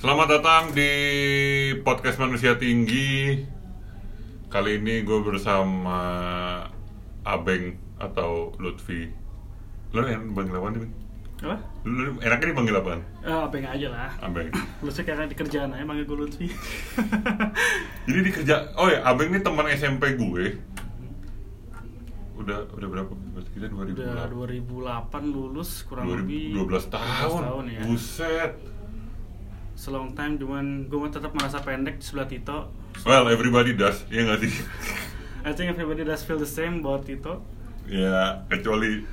Selamat datang di podcast Manusia Tinggi. Kali ini gue bersama Abeng atau Lutfi. Lo yang panggil apa nih? Apa? Lu enaknya dipanggil apa? Eh, apa yang aja lah. Abeng. Lu kayak di kerjaan aja manggil gue Lutfi. Jadi di kerja, oh ya Abeng ini teman SMP gue. Udah udah berapa? Berarti kita 2000 Udah 2008 lulus kurang lebih 12 tahun. tahun ya. Buset. Selong time cuman gue tetap merasa pendek di sebelah Tito. Well, everybody does, ya nggak sih? I think everybody does feel the same about Tito. ya, kecuali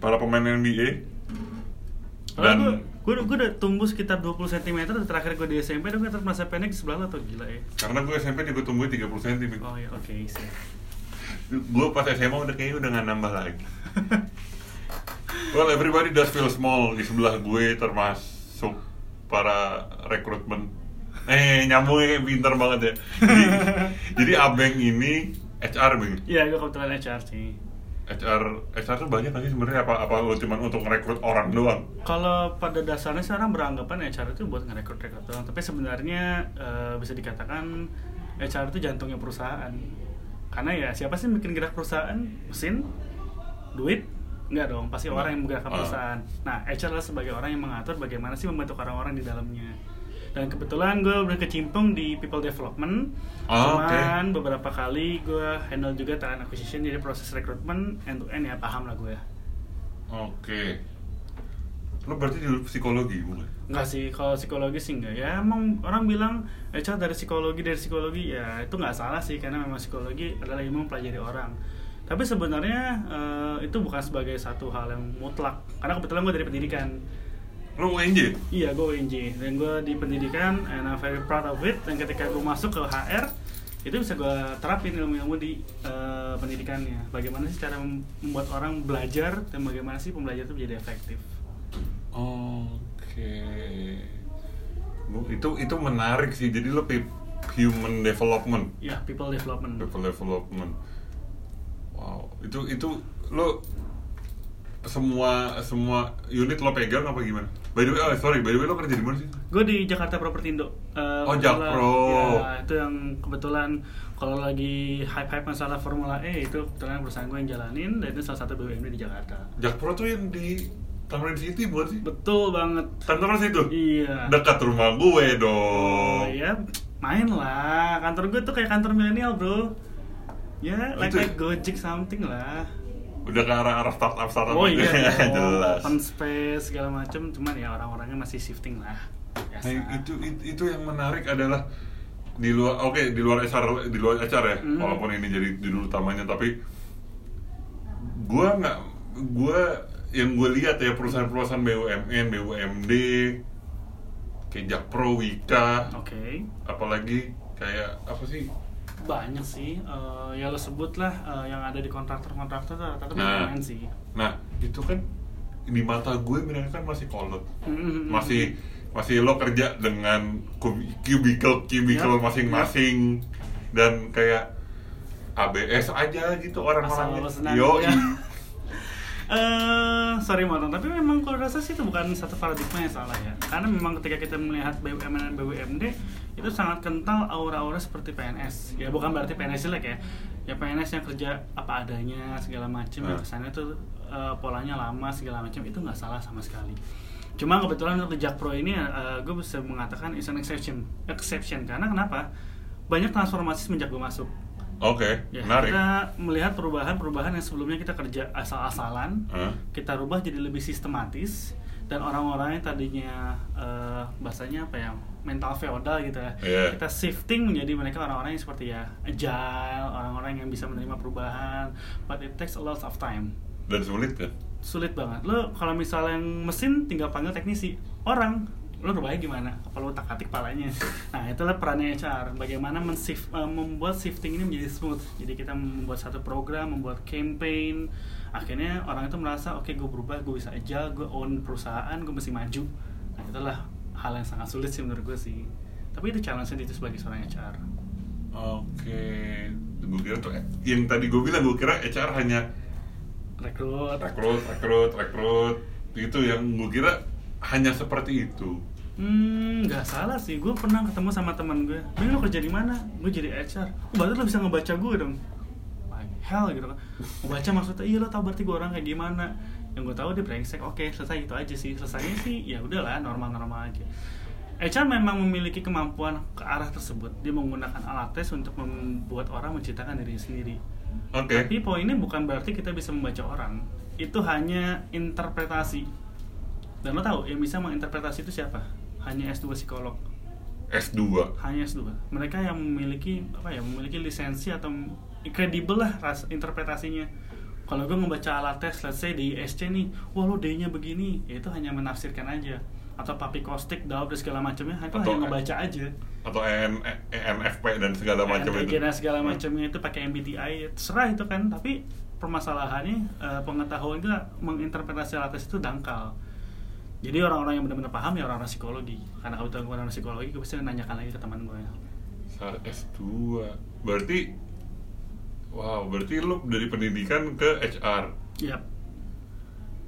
para pemain NBA. Dan gue, gue, udah tumbuh sekitar 20 cm dan terakhir gue di SMP dan gue tetap merasa pendek di sebelah lo tuh gila ya. karena gue SMP juga tumbuh 30 cm. Oh ya oke sih. Gue pas SMA udah kayaknya udah nggak nambah lagi. well, everybody does feel small di sebelah gue termasuk para rekrutmen. Eh, nyambungnya pinter banget ya. Jadi, jadi Abeng ini HR, Beng. Iya gue kebetulan HR sih. HR, HR tuh banyak sih sebenarnya apa apa lo cuma untuk rekrut orang doang? Kalau pada dasarnya sekarang beranggapan HR itu buat ngerekrut-rekrut doang, tapi sebenarnya eh, bisa dikatakan HR itu jantungnya perusahaan. Karena ya siapa sih yang bikin gerak perusahaan? Mesin, duit, enggak dong, pasti orang yang menggerakkan Ah. perusahaan. Nah, HR adalah sebagai orang yang mengatur bagaimana sih membentuk orang-orang di dalamnya. Dan kebetulan gue berkecimpung di people development. Oh, Cuman beberapa kali gue handle juga talent acquisition, jadi proses rekrutmen end to end ya paham lah gue. Oke. Lo berarti di psikologi bukan? Enggak sih, kalau psikologi sih enggak ya Emang orang bilang HR dari psikologi, dari psikologi Ya itu nggak salah sih, karena memang psikologi adalah ilmu mempelajari orang Tapi sebenarnya eh, itu bukan sebagai satu hal yang mutlak Karena kebetulan gue dari pendidikan Lo UNJ? Iya, gue UNJ Dan gue di pendidikan, and I'm very proud of it Dan ketika gue masuk ke HR itu bisa gue terapin ilmu-ilmu di eh, pendidikannya Bagaimana sih cara mem- membuat orang belajar Dan bagaimana sih pembelajar itu menjadi efektif Oke. Bu, itu itu menarik sih. Jadi lo pe- human development, Ya, people development people development. Wow, itu itu lo semua semua unit lo pegang apa gimana? By the way, oh, sorry, by the way lo kerja di mana sih? Gue di Jakarta Propertindo. Eh, Oh, Jakpro. Ya, itu yang kebetulan kalau lagi hype-hype masalah Formula E itu kebetulan perusahaan gue yang jalanin dan itu salah satu BUMD di Jakarta. Jakpro tuh yang di Tamrin City bukan sih? Betul banget. Kantor situ? Iya. Dekat rumah gue Oh dong. iya, main lah. Kantor gue tuh kayak kantor milenial, Bro. Ya, like like Gojek something lah. Udah ke arah arah startup startup Oh iya, dong. jelas. open space segala macem. Cuman ya orang-orangnya masih shifting lah. Biasa. Nah, itu, itu itu yang menarik adalah di luar oke di luar HR di luar HR ya Hmm. walaupun ini jadi judul utamanya tapi gua nggak gua yang gue lihat ya perusahaan-perusahaan BUMN BUMD kayak Jakpro Wika Oke. apalagi kayak apa sih banyak sih eh, ya lo sebut lah eh, yang ada di kontraktor-kontraktor tuh rata-rata Nah. BUMN sih nah itu kan di mata gue mereka kan masih kolot Mm-mm. masih masih lo kerja dengan cubicle cubicle masing-masing dan kayak ABS aja gitu orang-orangnya yo ya. Eh, sorry motong tapi memang kalau rasa sih itu bukan satu paradigma yang salah ya. Karena memang ketika kita melihat BUMN dan BUMD itu sangat kental aura-aura seperti PNS ya bukan berarti PNS jelek ya. Ya PNS yang kerja apa adanya segala macam Ah. ya kesannya tuh eh, polanya lama segala macam itu nggak salah sama sekali. Cuma kebetulan untuk di Jakpro ini eh, gue bisa mengatakan is an exception. Exception karena kenapa? Banyak transformasi semenjak gue masuk oke Ya, menarik kita melihat perubahan-perubahan yang sebelumnya kita kerja asal-asalan, Hah? kita rubah jadi lebih sistematis dan orang-orang yang tadinya eh, bahasanya apa ya mental feodal gitu ya, Iya. kita shifting menjadi mereka orang-orang yang seperti ya agile, orang-orang yang bisa menerima perubahan, but it takes a lot of time, dan sulit kan sulit banget. Lo kalau misalnya yang mesin tinggal panggil teknisi, orang lo rubahnya gimana? Apa lo tak atik palanya? Nah itulah perannya HR. Bagaimana men-shift- eh, membuat shifting ini menjadi smooth. Jadi kita membuat satu program, membuat campaign. Akhirnya orang itu merasa oke gue berubah, gue bisa agile, gue own perusahaan, gue mesti maju. Nah itulah hal yang sangat sulit sih menurut gue sih. Tapi itu challenge itu sebagai seorang HR. oke gue kira tuh yang tadi gue bilang gue kira HR hanya Rekrut. rekrut rekrut rekrut itu yang gue kira hanya seperti itu Hmm, nggak salah sih. Gue pernah ketemu sama teman gue. Bang, lo kerja di mana? Gue jadi HR. Oh, berarti lo bisa ngebaca gue dong. Hell gitu kan. Ngebaca maksudnya, iya lo tau berarti gue orang kayak gimana. Yang gue tahu dia brengsek. Oke, selesai itu aja sih. Selesainya sih, ya udahlah, normal-normal aja. HR memang memiliki kemampuan ke arah tersebut. Dia menggunakan alat tes untuk membuat orang menciptakan dirinya sendiri. Oke. Tapi poinnya bukan berarti kita bisa membaca orang. Itu hanya interpretasi. Dan lo tahu yang bisa menginterpretasi itu siapa? Hanya S2 psikolog. S2. Hanya S2. Mereka yang memiliki apa ya? Memiliki lisensi atau kredibel lah ras interpretasinya. Kalau gue membaca alat tes, let's say di SC nih, wah lo D-nya begini, ya itu hanya menafsirkan aja. Atau papi kostik, daub dan segala macamnya, itu Atau- hanya ngebaca aja. Atau EN, ENFP dan segala macam itu. Dan segala macamnya itu pakai MBTI terserah itu kan tapi permasalahannya eh, pengetahuan kita menginterpretasi alat tes itu dangkal jadi orang-orang yang benar-benar paham ya orang-orang psikologi karena kebetulan gue orang psikologi gue bisa nanyakan lagi ke teman gue Saat S2. Berarti wow, berarti lu dari pendidikan ke HR. Yap.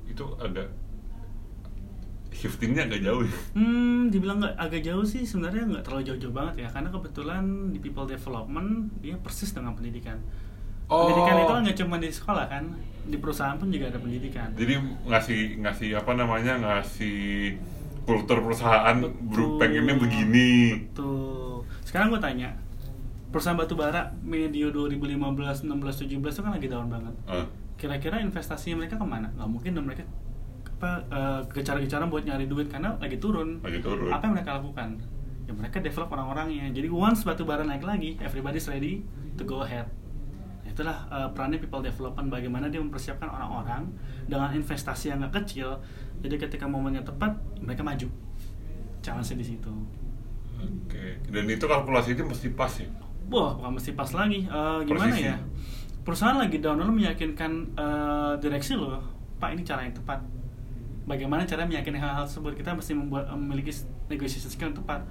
Itu ada shiftingnya agak jauh ya. Hmm, dibilang nggak agak jauh sih sebenarnya nggak terlalu jauh-jauh banget ya karena kebetulan di people development dia persis dengan pendidikan. Oh. Pendidikan itu kan nggak cuma di sekolah kan, di perusahaan pun juga ada pendidikan. Jadi ngasih ngasih apa namanya ngasih kultur perusahaan Betul. pengennya begini. Betul. Sekarang gue tanya, perusahaan batu bara medio 2015, 16, 17 itu kan lagi down banget. Ah, Kira-kira investasinya mereka ke mana? Gak mungkin dong mereka apa eh, gecar-gecaran buat nyari duit karena lagi turun. lagi turun. Apa yang mereka lakukan? Ya mereka develop orang-orangnya. Jadi once batu bara naik lagi, everybody's ready to go ahead. Itulah eh, perannya people development bagaimana dia mempersiapkan orang-orang dengan investasi yang gak kecil. Jadi ketika momennya tepat, mereka maju. Challenge di situ. Oke. Dan itu kalkulasinya mesti pas ya. Wah, bukan mesti pas lagi. Eh, gimana Persisi. ya? Perusahaan lagi down lo meyakinkan eh, direksi lo, Pak ini cara yang tepat. Bagaimana cara meyakinkan hal-hal tersebut? Kita mesti membuat memiliki negotiation skill yang tepat.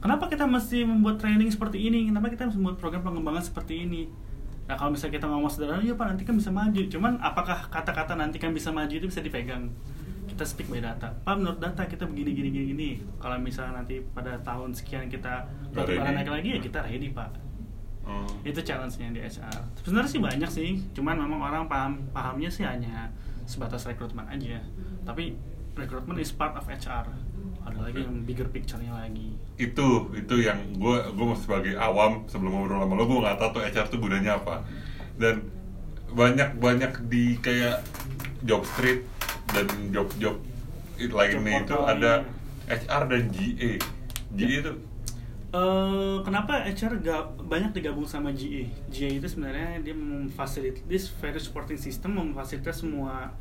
Kenapa kita mesti membuat training seperti ini? Kenapa kita mesti membuat program pengembangan seperti ini? Nah kalau misalnya kita ngomong sederhana, ya Pak nanti kan bisa maju. Cuman apakah kata-kata nanti kan bisa maju itu bisa dipegang? Kita speak by data. Pak menurut data kita begini gini gini gini. Kalau misalnya nanti pada tahun sekian kita ready. naik lagi ya kita ready Pak Oh. itu challenge-nya di HR sebenarnya sih banyak sih cuman memang orang paham pahamnya sih hanya sebatas rekrutmen aja tapi rekrutmen is part of HR ada lagi yang bigger picture-nya lagi. Itu itu yang gue gue sebagai awam sebelum ngobrol sama lo gue nggak tahu tuh HR tuh gunanya apa. Dan banyak banyak di kayak job street dan job job lainnya itu ada. HR dan GA GA itu? Eh, kenapa HR gak banyak digabung sama GA? GA itu sebenarnya dia memfasilitas this very supporting system memfasilitas semua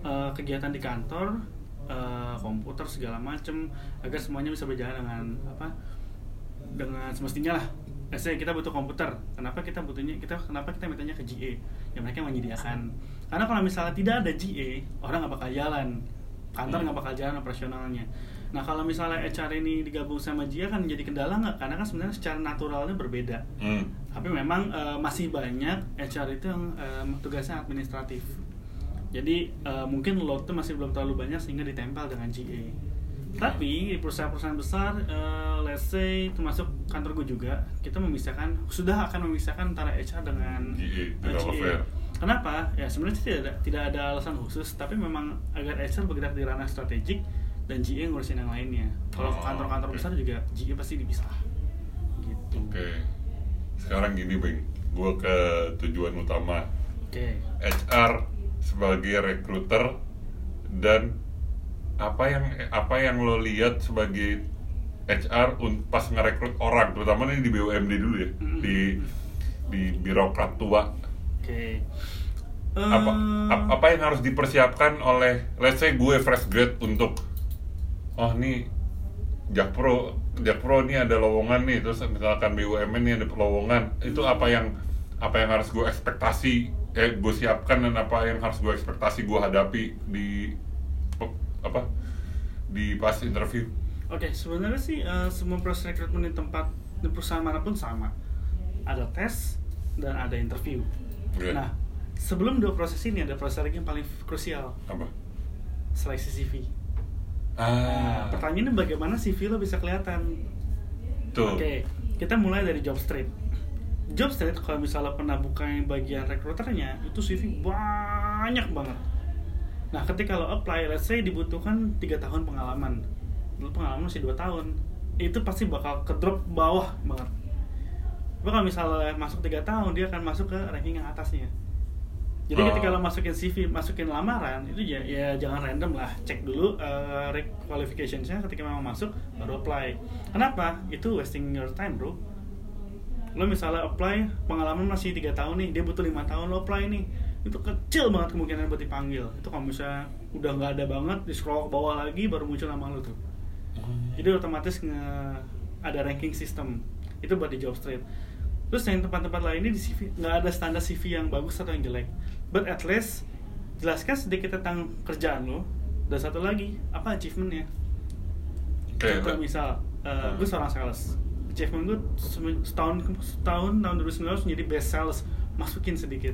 eh, kegiatan di kantor, eh, komputer segala macem agar semuanya bisa berjalan dengan apa? Dengan semestinya lah. Let's say kita butuh komputer, kenapa kita butuhnya kita kenapa kita mintanya ke GA? Ya mereka yang menyediakan. Karena kalau misalnya tidak ada GA, orang nggak bakal jalan, kantor Hmm. nggak bakal jalan operasionalnya. Nah kalau misalnya HR ini digabung sama GA kan jadi kendala nggak? Karena kan sebenarnya secara naturalnya berbeda. hmm. Tapi memang eh, masih banyak HR itu yang eh, tugasnya administratif. Jadi eh, mungkin load itu masih belum terlalu banyak sehingga ditempel dengan GA. Tapi di perusahaan-perusahaan besar, eh, let's say termasuk kantor gue juga, kita memisahkan sudah akan memisahkan antara HR dengan GA, tidak fair. Kenapa? Ya sebenarnya tidak ada, tidak ada alasan khusus, tapi memang agar HR bergerak di ranah strategik dan GA ngurusin yang lainnya. Kalau Oh, kantor-kantor oke. besar juga GA pasti dipisah. Gitu. oke sekarang gini bang gue ke tujuan utama Oke. HR sebagai recruiter dan apa yang apa yang lo lihat sebagai HR pas ngerekrut orang terutama ini di BUMD dulu ya di di birokrat tua. Oke. apa Eh, ap- apa yang harus dipersiapkan oleh let's say gue fresh grade untuk oh nih Jakpro Jakpro ini ada lowongan nih terus misalkan BUMN nih ada lowongan itu apa yang apa yang harus gue ekspektasi eh gue siapkan dan apa yang harus gue ekspektasi gue hadapi di pe- apa di pas interview Oke, sebenarnya sih eh, semua proses rekrutmen di tempat di perusahaan mana pun sama. Ada tes dan ada interview. Oke. Nah, sebelum dua proses ini ada proses lagi yang paling krusial, apa seleksi CV. Ah, Nah, pertanyaannya bagaimana CV lo bisa kelihatan? Oke, kita mulai dari job street. Job street kalau misalnya pernah buka yang bagian rekruternya, itu CV banyak banget. Nah, ketika lo apply, let's say dibutuhkan tiga tahun pengalaman, lo pengalaman masih 2 tahun, itu pasti bakal ke drop bawah banget. Tapi kalau misalnya masuk tiga tahun, dia akan masuk ke ranking yang atasnya. Jadi Oh. ketika lo masukin CV, masukin lamaran, itu ya, ya jangan random lah, cek dulu uh, re- qualificationsnya ketika memang masuk, baru apply. Kenapa? Itu wasting your time bro. Lo misalnya apply, pengalaman masih tiga tahun nih, dia butuh lima tahun lo apply nih, itu kecil banget kemungkinan buat dipanggil. Itu kalau misalnya udah nggak ada banget, di scroll ke bawah lagi, baru muncul nama lo tuh. Jadi otomatis nge ada ranking system itu buat di job street. Terus yang tempat-tempat lainnya di CV nggak ada standar CV yang bagus atau yang jelek. But at least jelaskan sedikit tentang kerjaan lo. Dan satu lagi apa achievementnya? Oke, Contoh misal, uh, Hmm. gue seorang sales. Achievement gue setahun setahun tahun 2019 menjadi best sales. Masukin sedikit.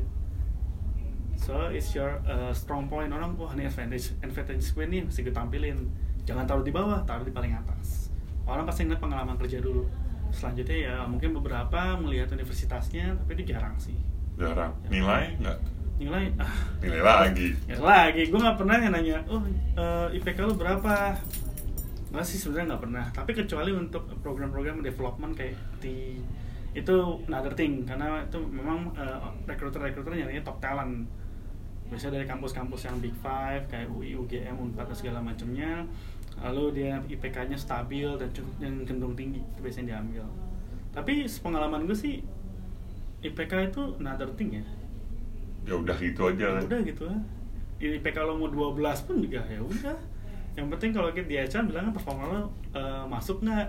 So it's your uh, strong point orang wah ini advantage advantage gue nih mesti gue tampilin. Jangan taruh di bawah, taruh di paling atas. Orang pasti ngeliat pengalaman kerja dulu. Selanjutnya ya mungkin beberapa melihat universitasnya, tapi itu jarang sih. Jarang. Nilai nggak? Nilai ah Nilai lagi. Ya lagi, gue nggak pernah yang nanya, oh eh, IPK lu berapa? Nggak sih sebenarnya nggak pernah. Tapi kecuali untuk program-program development kayak di itu another thing karena itu memang eh, recruiter-recruiter nyarinya top talent. Biasanya dari kampus-kampus yang big five kayak UI, UGM, Unpad dan segala macamnya. Lalu dia IPK-nya stabil dan cukup yang cenderung tinggi itu biasanya diambil. Tapi pengalaman gue sih IPK itu another thing ya Ya udah gitu aja kan. udah gitu lah IPK lo mau 12 pun juga ya udah yang penting kalau kita di HR bilang performa lo eh, masuk nggak?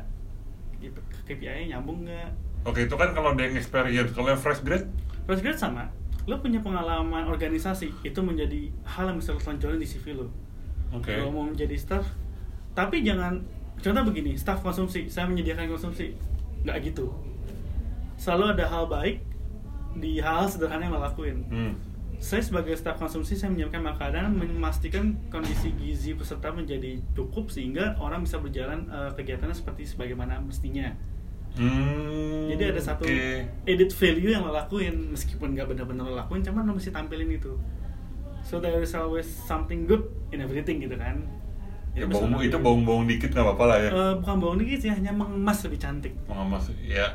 KPI-nya nyambung nggak? Oke, itu kan kalau yang experience, kalau yang fresh grade? Fresh grade sama. Lo punya pengalaman organisasi itu menjadi hal yang bisa lo tonjolin di CV lo. Oke. kalau mau menjadi staff tapi jangan contoh begini staff konsumsi saya menyediakan konsumsi. Nggak gitu. Selalu ada hal baik di hal sederhana yang lo lakuin. Hmm. Saya sebagai staf konsumsi saya menyiapkan makanan memastikan kondisi gizi peserta menjadi cukup sehingga orang bisa berjalan eh, kegiatannya seperti sebagaimana mestinya Hmm. jadi ada satu oke. edit value yang lo lakuin meskipun nggak benar-benar lo lakuin cuman lo mesti tampilin itu so there is always something good in everything gitu kan Ya, Jadi bawang, misalnya- itu bawang-bawang dikit nggak apa-apa lah ya. Eh, bukan bawang dikit sih hanya mengemas lebih cantik Mengemas ya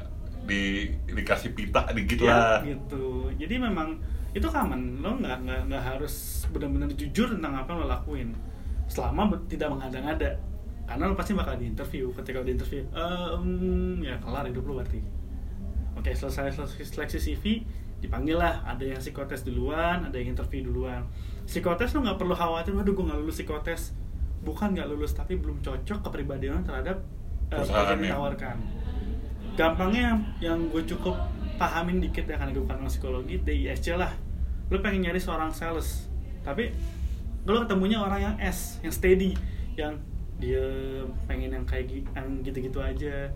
di dikasih pita dikit Ya, lah. gitu jadi memang itu common lo nggak nggak nggak harus benar-benar jujur tentang apa yang lo lakuin. Selama tidak mengada-ngada. Karena lo pasti bakal di interview ketika lo di interview "Ehm, ya kelar hidup lo berarti. Oke selesai seleksi, seleksi CV dipanggil lah. Ada yang psikotes duluan ada yang interview duluan. Psikotes lo nggak perlu khawatir waduh gue nggak lulus psikotes. Bukan nggak lulus tapi belum cocok kepribadian lo terhadap pekerjaan yang ya. ditawarkan. Gampangnya yang gue cukup pahamin dikit ya karena gue bukan psikologi DISC lah lo pengen nyari seorang sales. Tapi lo ketemunya orang yang S yang steady yang dia pengen yang kayak yang gitu-gitu aja.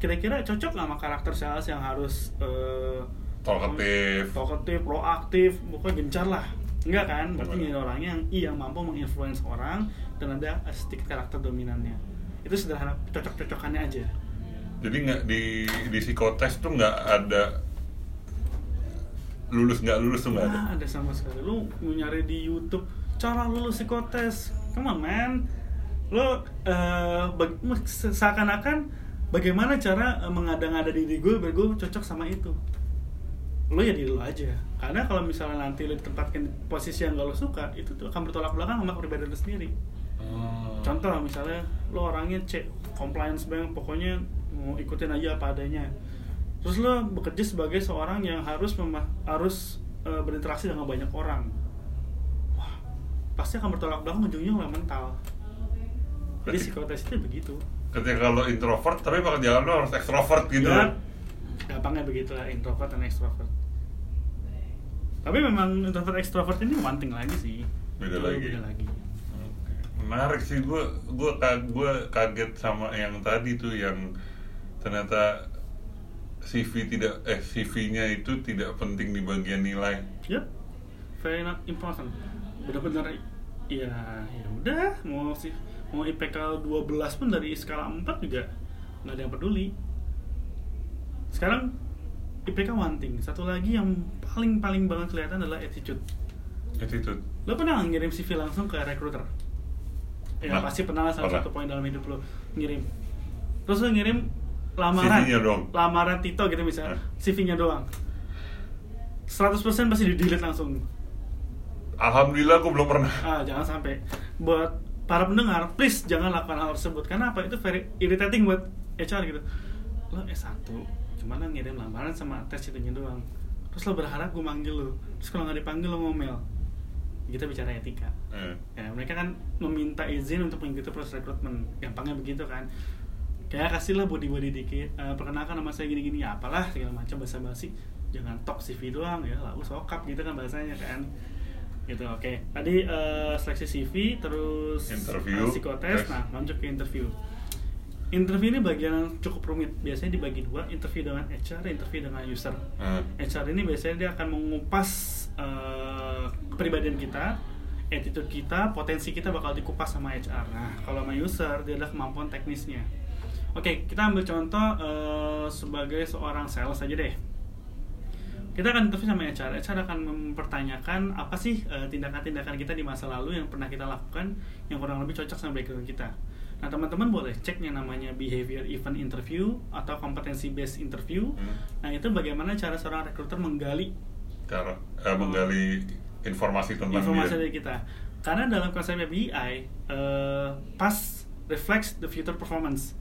Kira-kira cocok nggak sama karakter sales yang harus eh, Talkative. talkative, proaktif, pokoknya gencar lah. Enggak kan, berarti nyari orangnya yang iya yang mampu menginfluence orang dan ada sedikit karakter dominannya. Itu sederhana cocok-cocokannya aja. Jadi nggak di di psikotes tuh nggak ada lulus nggak lulus tuh nggak ada. Ada sama sekali. Lu mau nyari di YouTube cara lulus psikotes. Come on, man. Lo eh, bag- se- seakan-akan bagaimana cara eh, mengada-ngada diri gue biar gue cocok sama itu. Lo ya diri lo aja. Karena kalau misalnya nanti lo ditempatkan di posisi yang gak lo suka, itu tuh akan bertolak belakang sama kepribadian lo sendiri. Oh. Contoh misalnya lo orangnya cek compliance bank, pokoknya mau ikutin aja apa adanya. Terus lo bekerja sebagai seorang yang harus mema- harus eh, berinteraksi dengan banyak orang. Wah, pasti akan bertolak belakang ujungnya oleh mental. Jadi psikotes itu begitu. Ketika lo introvert tapi pekerjaan lo harus ekstrovert gitu. Ya, gampangnya begitu lah introvert dan extrovert. Tapi memang introvert extrovert ini one thing lagi sih. Beda Itu lagi. Beda lagi. Menarik sih gue gue gue kaget sama yang tadi tuh yang ternyata CV tidak eh CV-nya itu tidak penting di bagian nilai. Yep, very not important. Benar-benar ya ya udah mau sih mau IPK 12 pun dari skala 4 juga nggak ada yang peduli sekarang IPK one thing satu lagi yang paling paling banget kelihatan adalah attitude attitude lo pernah ngirim CV langsung ke recruiter ya Pernah. pasti pernah lah salah Pernah. satu poin dalam hidup lo ngirim terus lo ngirim lamaran. CV-nya doang. lamaran Tito gitu misalnya. Hah? CV-nya doang. 100% pasti di delete langsung. Alhamdulillah aku belum pernah. Ah jangan sampai. Buat para pendengar please jangan lakukan hal tersebut. Karena apa? Itu very irritating buat HR gitu. Lo S1 cuma lo ngirim lamaran sama tes itunya doang. Terus lo berharap gue manggil lo. Terus kalau nggak dipanggil lo ngomel. Kita bicara etika. Eh. ya mereka kan meminta izin untuk mengikuti proses rekrutmen. Gampangnya begitu kan kayak kasihlah body body dikit. Eh, perkenalkan nama saya gini gini ya apalah segala macam bahasa basi jangan tok CV doang ya. Lalu sokap gitu kan bahasanya kan. Gitu oke. Tadi eh, seleksi CV terus Interview, eh, psikotes. Tes. nah lanjut ke interview. Interview ini bagian yang cukup rumit. Biasanya dibagi dua interview dengan HR interview dengan user. Eh. HR ini biasanya dia akan mengupas eh, kepribadian kita, attitude kita, potensi kita bakal dikupas sama HR. Nah, kalau sama user dia adalah kemampuan teknisnya. Oke, kita ambil contoh eh, sebagai seorang sales aja deh. Kita akan interview sama HR. HR akan mempertanyakan apa sih eh, tindakan-tindakan kita di masa lalu yang pernah kita lakukan yang kurang lebih cocok sama background kita. Nah, teman-teman boleh cek yang namanya behavior event interview atau competency based interview. Hmm. Nah, itu bagaimana cara seorang recruiter menggali cara eh, menggali informasi tentang informasi dia dari kita. Karena dalam konsepnya BI, eh, past reflects the future performance.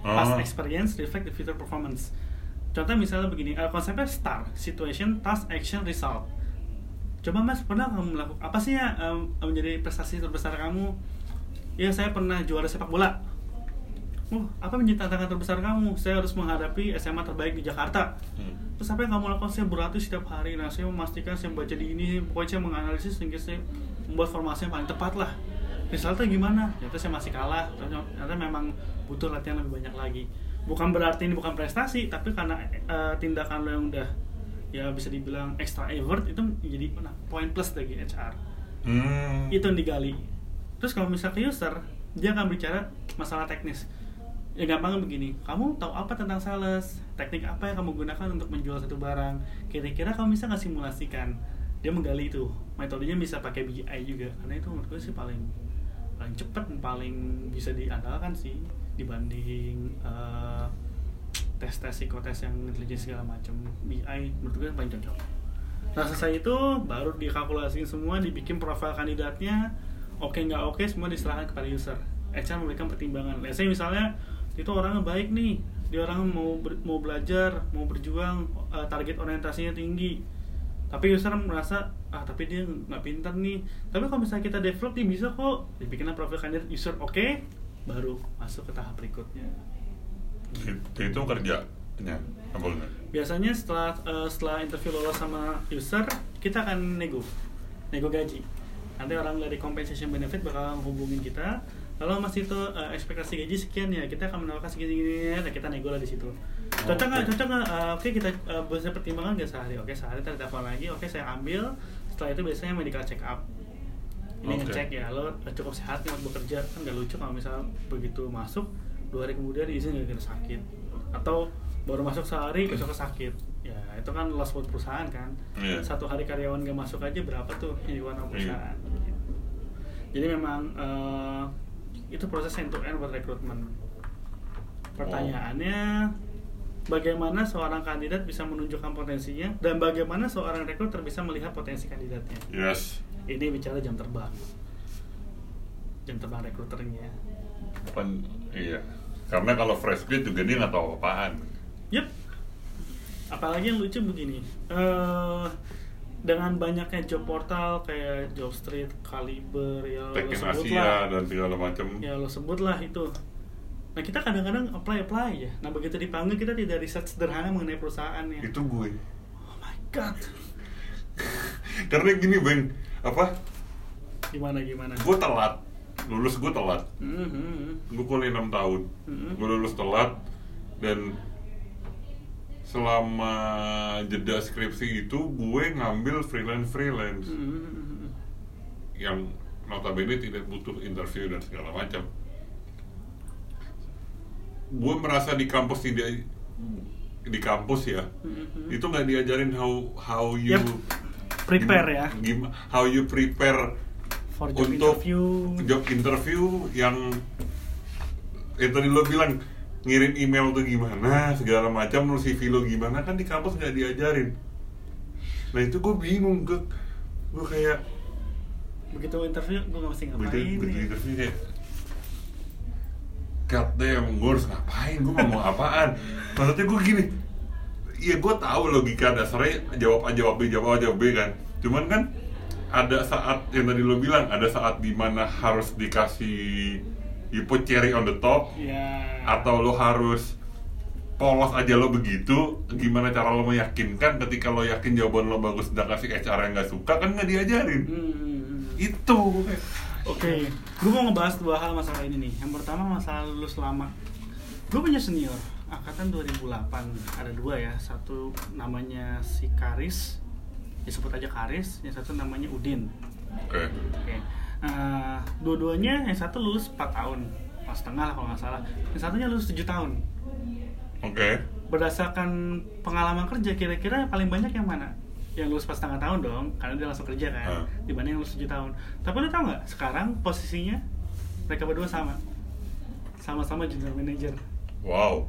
Past Oh. experience reflect the future performance. Contoh misalnya begini, eh, konsepnya STAR, situation, task, action, result. Coba mas, pernah kamu melakukan apa sih ya eh, menjadi prestasi terbesar kamu? Ya saya pernah juara sepak bola. Oh, apa menjadi tantangan terbesar kamu? Saya harus menghadapi SMA terbaik di Jakarta. Hmm. Terus apa yang kamu lakukan? Saya berlatih setiap hari. Nah, saya memastikan saya baca di ini. Pokoknya saya menganalisis sehingga saya membuat formasi yang paling tepat lah. Resultnya gimana? Ternyata saya masih kalah. Ternyata memang butuh latihan lebih banyak lagi. Bukan berarti ini bukan prestasi, tapi karena eh, tindakan lo yang udah ya bisa dibilang extra effort itu menjadi nah, poin plus bagi HR. Hmm. Itu yang digali. Terus kalau misalnya ke user, dia akan bicara masalah teknis. Ya gampangnya begini, kamu tahu apa tentang sales? Teknik apa yang kamu gunakan untuk menjual satu barang? Kira-kira kamu bisa nggak simulasikan? Dia menggali itu. Metodenya bisa pakai BI juga. Karena itu menurut gue sih paling paling cepat paling bisa diandalkan sih dibanding eh, tes-tes psikotes yang intelijen segala macam. BI menurut gue paling cocok. Nah selesai itu baru dikalkulasiin semua, dibikin profil kandidatnya, oke nggak oke semua diserahkan kepada user. HR memberikan pertimbangan. Let's say misalnya itu orangnya baik nih, dia orang mau mau belajar, mau berjuang, eh, target orientasinya tinggi. Tapi user merasa ah tapi dia nggak pintar nih. Tapi kalau misalnya kita develop dia bisa kok. Dibikinlah profil kandidat user oke, baru masuk ke tahap berikutnya. itu, kerjanya enggak? biasanya setelah eh, setelah interview lolos sama user kita akan nego nego gaji nanti orang dari compensation benefit bakal hubungin kita kalau mas itu eh, ekspektasi gaji sekian ya. Kita akan menawarkan segini gini nah kita nego lah di situ. Cocok nggak? Cocok nggak? Eh, oke kita eh, bisa pertimbangan nggak sehari? Oke sehari kita telepon lagi. Oke saya ambil. Setelah itu biasanya medical check up. Ini Oke. ngecek ya. Lo cukup sehat untuk bekerja. Kan nggak lucu kalau misalnya begitu masuk dua hari kemudian izin gara gara sakit. Atau baru masuk sehari besok sakit. Ya itu kan loss buat perusahaan kan? Iya. satu hari karyawan gak masuk aja berapa tuh yang di warna perusahaan? Gitu. jadi memang eh, itu proses end to end buat rekrutmen. Pertanyaannya bagaimana seorang kandidat bisa menunjukkan potensinya dan bagaimana seorang rekruter bisa melihat potensi kandidatnya? Yes. Ini bicara jam terbang. Jam terbang rekruternya. Pen, iya. Karena kalau fresh grade juga dia nggak tahu apaan. Yup. Apalagi yang lucu begini. eh dengan banyaknya job portal kayak Jobstreet, Kaliber, ya lo Tekin sebut Asia lah. dan segala macam Ya lo sebut lah itu. Nah kita kadang-kadang apply apply ya. Nah begitu dipanggil kita tidak riset sederhana mengenai perusahaannya. itu gue Oh my god. karena gini bang apa Gimana gimana? gue telat lulus gue telat Mhm. gue kuliah 6 tahun Mhm. gue lulus telat dan selama jeda skripsi itu gue ngambil freelance freelance Mhm. yang notabene tidak butuh interview dan segala macam gue merasa di kampus tidak di kampus ya Mhm. itu nggak diajarin how how you Yep. Prepare ya. gim- how you prepare For job untuk interview. job interview yang itu tadi lo bilang ngirim email tuh gimana segala macam lu CV lo gimana kan di kampus nggak diajarin nah itu gue bingung gue gue kayak Begitu interview gue nggak mesti ngapain. begitu begitu nih. interview kayak God damn, gue harus ngapain, gue ngomong apaan Maksudnya gue gini Iya gue tahu logika dasarnya jawab A jawab B jawab A jawab B kan Cuman kan ada saat yang tadi lo bilang ada saat di mana harus dikasih you put cherry on the top Ya. atau lo harus polos aja lo begitu gimana cara lo meyakinkan ketika lo yakin jawaban lo bagus dan kasih HR yang nggak suka kan nggak diajarin Hmm, hmm, hmm. itu Oke, gue mau ngebahas dua hal masalah ini nih. Yang pertama masalah lulus lama. Gue punya senior, angkatan 2008. Ada dua ya, satu namanya si Karis, disebut aja Karis. Yang satu namanya Udin. oke Oke, Nah, dua-duanya yang satu lulus 4 tahun, pas setengah lah kalau nggak salah. Yang satunya lulus 7 tahun. oke Berdasarkan pengalaman kerja, kira-kira paling banyak yang mana? Yang lulus pas setengah tahun dong, karena dia langsung kerja kan, Ah. dibanding yang lulus 7 tahun. Tapi lu tau nggak, sekarang posisinya mereka berdua sama, sama-sama junior manager. wow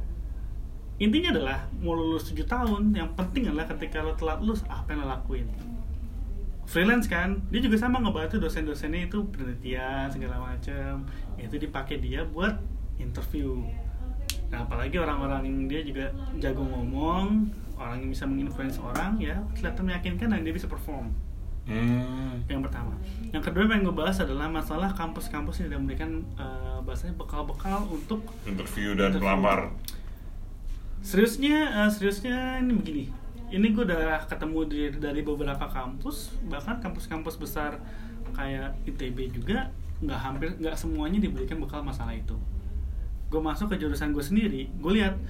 Intinya adalah mau lulus 7 tahun, yang penting adalah ketika lo telat lulus, apa yang lo lakuin. Freelance kan, dia juga sama ngebantu dosen-dosennya itu penelitian segala macam. Itu dipakai dia buat interview. Nah, apalagi orang-orang yang dia juga jago ngomong, orang yang bisa menginfluence orang, ya kelihatan meyakinkan dan dia bisa perform. hmm. Yang pertama. Yang kedua yang gue bahas adalah masalah kampus-kampus yang tidak memberikan eh, bahasanya bekal-bekal untuk interview dan Interview. pelamar seriusnya eh, seriusnya ini begini ini gue udah ketemu di, dari beberapa kampus bahkan kampus-kampus besar kayak ITB juga nggak hampir nggak semuanya diberikan bekal masalah itu. Gue masuk ke jurusan gue sendiri gue lihat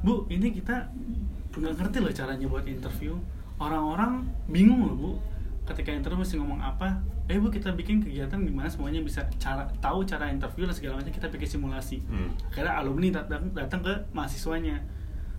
bu ini kita nggak ngerti loh caranya buat interview. Orang-orang bingung loh bu ketika interview mesti ngomong apa eh bu kita bikin kegiatan gimana semuanya bisa cara tahu cara interview dan segala macam kita bikin simulasi. Hmm. akhirnya alumni datang datang ke mahasiswanya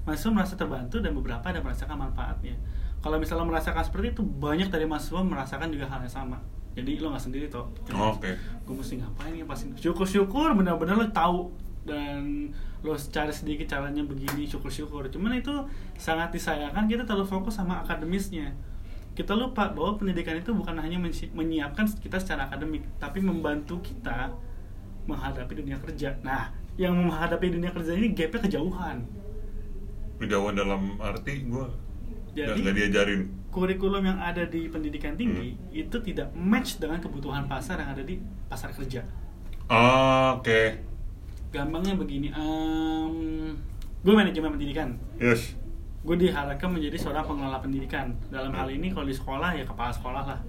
mahasiswa merasa terbantu dan beberapa ada merasakan manfaatnya. Kalau misalnya merasakan seperti itu banyak dari mahasiswa merasakan juga hal yang sama. Jadi lo nggak sendiri toh Oh, oke. gue mesti ngapain ya pasti syukur-syukur benar-benar lo tahu dan lo cari sedikit caranya begini syukur-syukur. Cuman itu sangat disayangkan kita terlalu fokus sama akademisnya. Kita lupa bahwa pendidikan itu bukan hanya menyiapkan kita secara akademik tapi membantu kita menghadapi dunia kerja. Nah yang menghadapi dunia kerja ini gapnya kejauhan Kejauhan dalam arti gue Jadi- nggak diajarin. kurikulum yang ada di pendidikan tinggi itu tidak match dengan kebutuhan pasar yang ada di pasar kerja. Ah, oke. Gampangnya begini gue manajemen pendidikan. Yes. Gue diharapkan menjadi seorang pengelola pendidikan. Dalam hal ini kalau di sekolah ya kepala sekolah lah.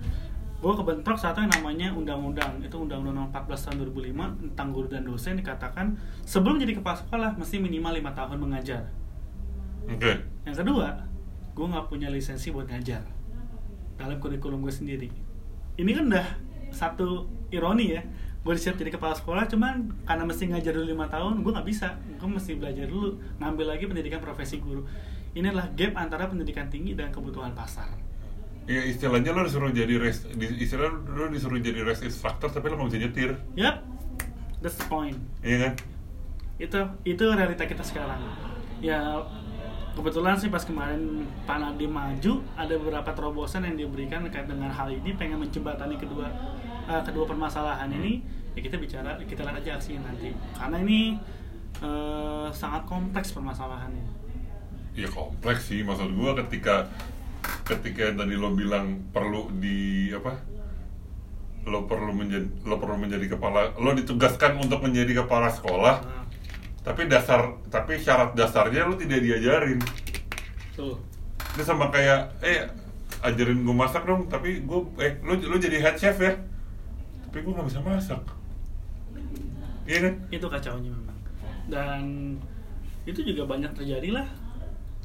Gue kebentrok satu yang namanya undang-undang. Itu undang-undang nomor 14 tahun 2005 tentang guru dan dosen dikatakan sebelum jadi kepala sekolah mesti minimal lima tahun mengajar oke. Yang kedua gue nggak punya lisensi buat ngajar. Dalam kurikulum gue sendiri. Ini kan udah satu ironi ya. Gue disiap jadi kepala sekolah cuman karena mesti ngajar dulu lima tahun gue nggak bisa. Gue mesti belajar dulu ngambil lagi pendidikan profesi guru. Ini adalah gap antara pendidikan tinggi dan kebutuhan pasar. Ya istilahnya lo disuruh jadi res, istilah lo disuruh jadi race instructor tapi lo nggak bisa nyetir, yep that's the point. Iya kan? itu itu realita kita sekarang. Ya kebetulan sih pas kemarin Pak Nadiem maju ada beberapa terobosan yang diberikan terkait dengan hal ini pengen menjembatani kedua eh, kedua permasalahan ini. Ya kita bicara kita lihat aja aksinya nanti. Karena ini eh, sangat kompleks permasalahannya. Ya kompleks sih. Maksud gua ketika ketika yang tadi lo bilang perlu di apa? Lo perlu menjadi lo perlu menjadi kepala lo ditugaskan untuk menjadi kepala sekolah Nah, tapi dasar tapi syarat dasarnya lo tidak diajarin. Tuh. Itu sama kayak eh ajarin gue masak dong tapi gue eh lo lo jadi head chef ya? Tapi gue nggak bisa masak. Iya kan? Itu kacaunya memang. Dan itu juga banyak terjadi lah.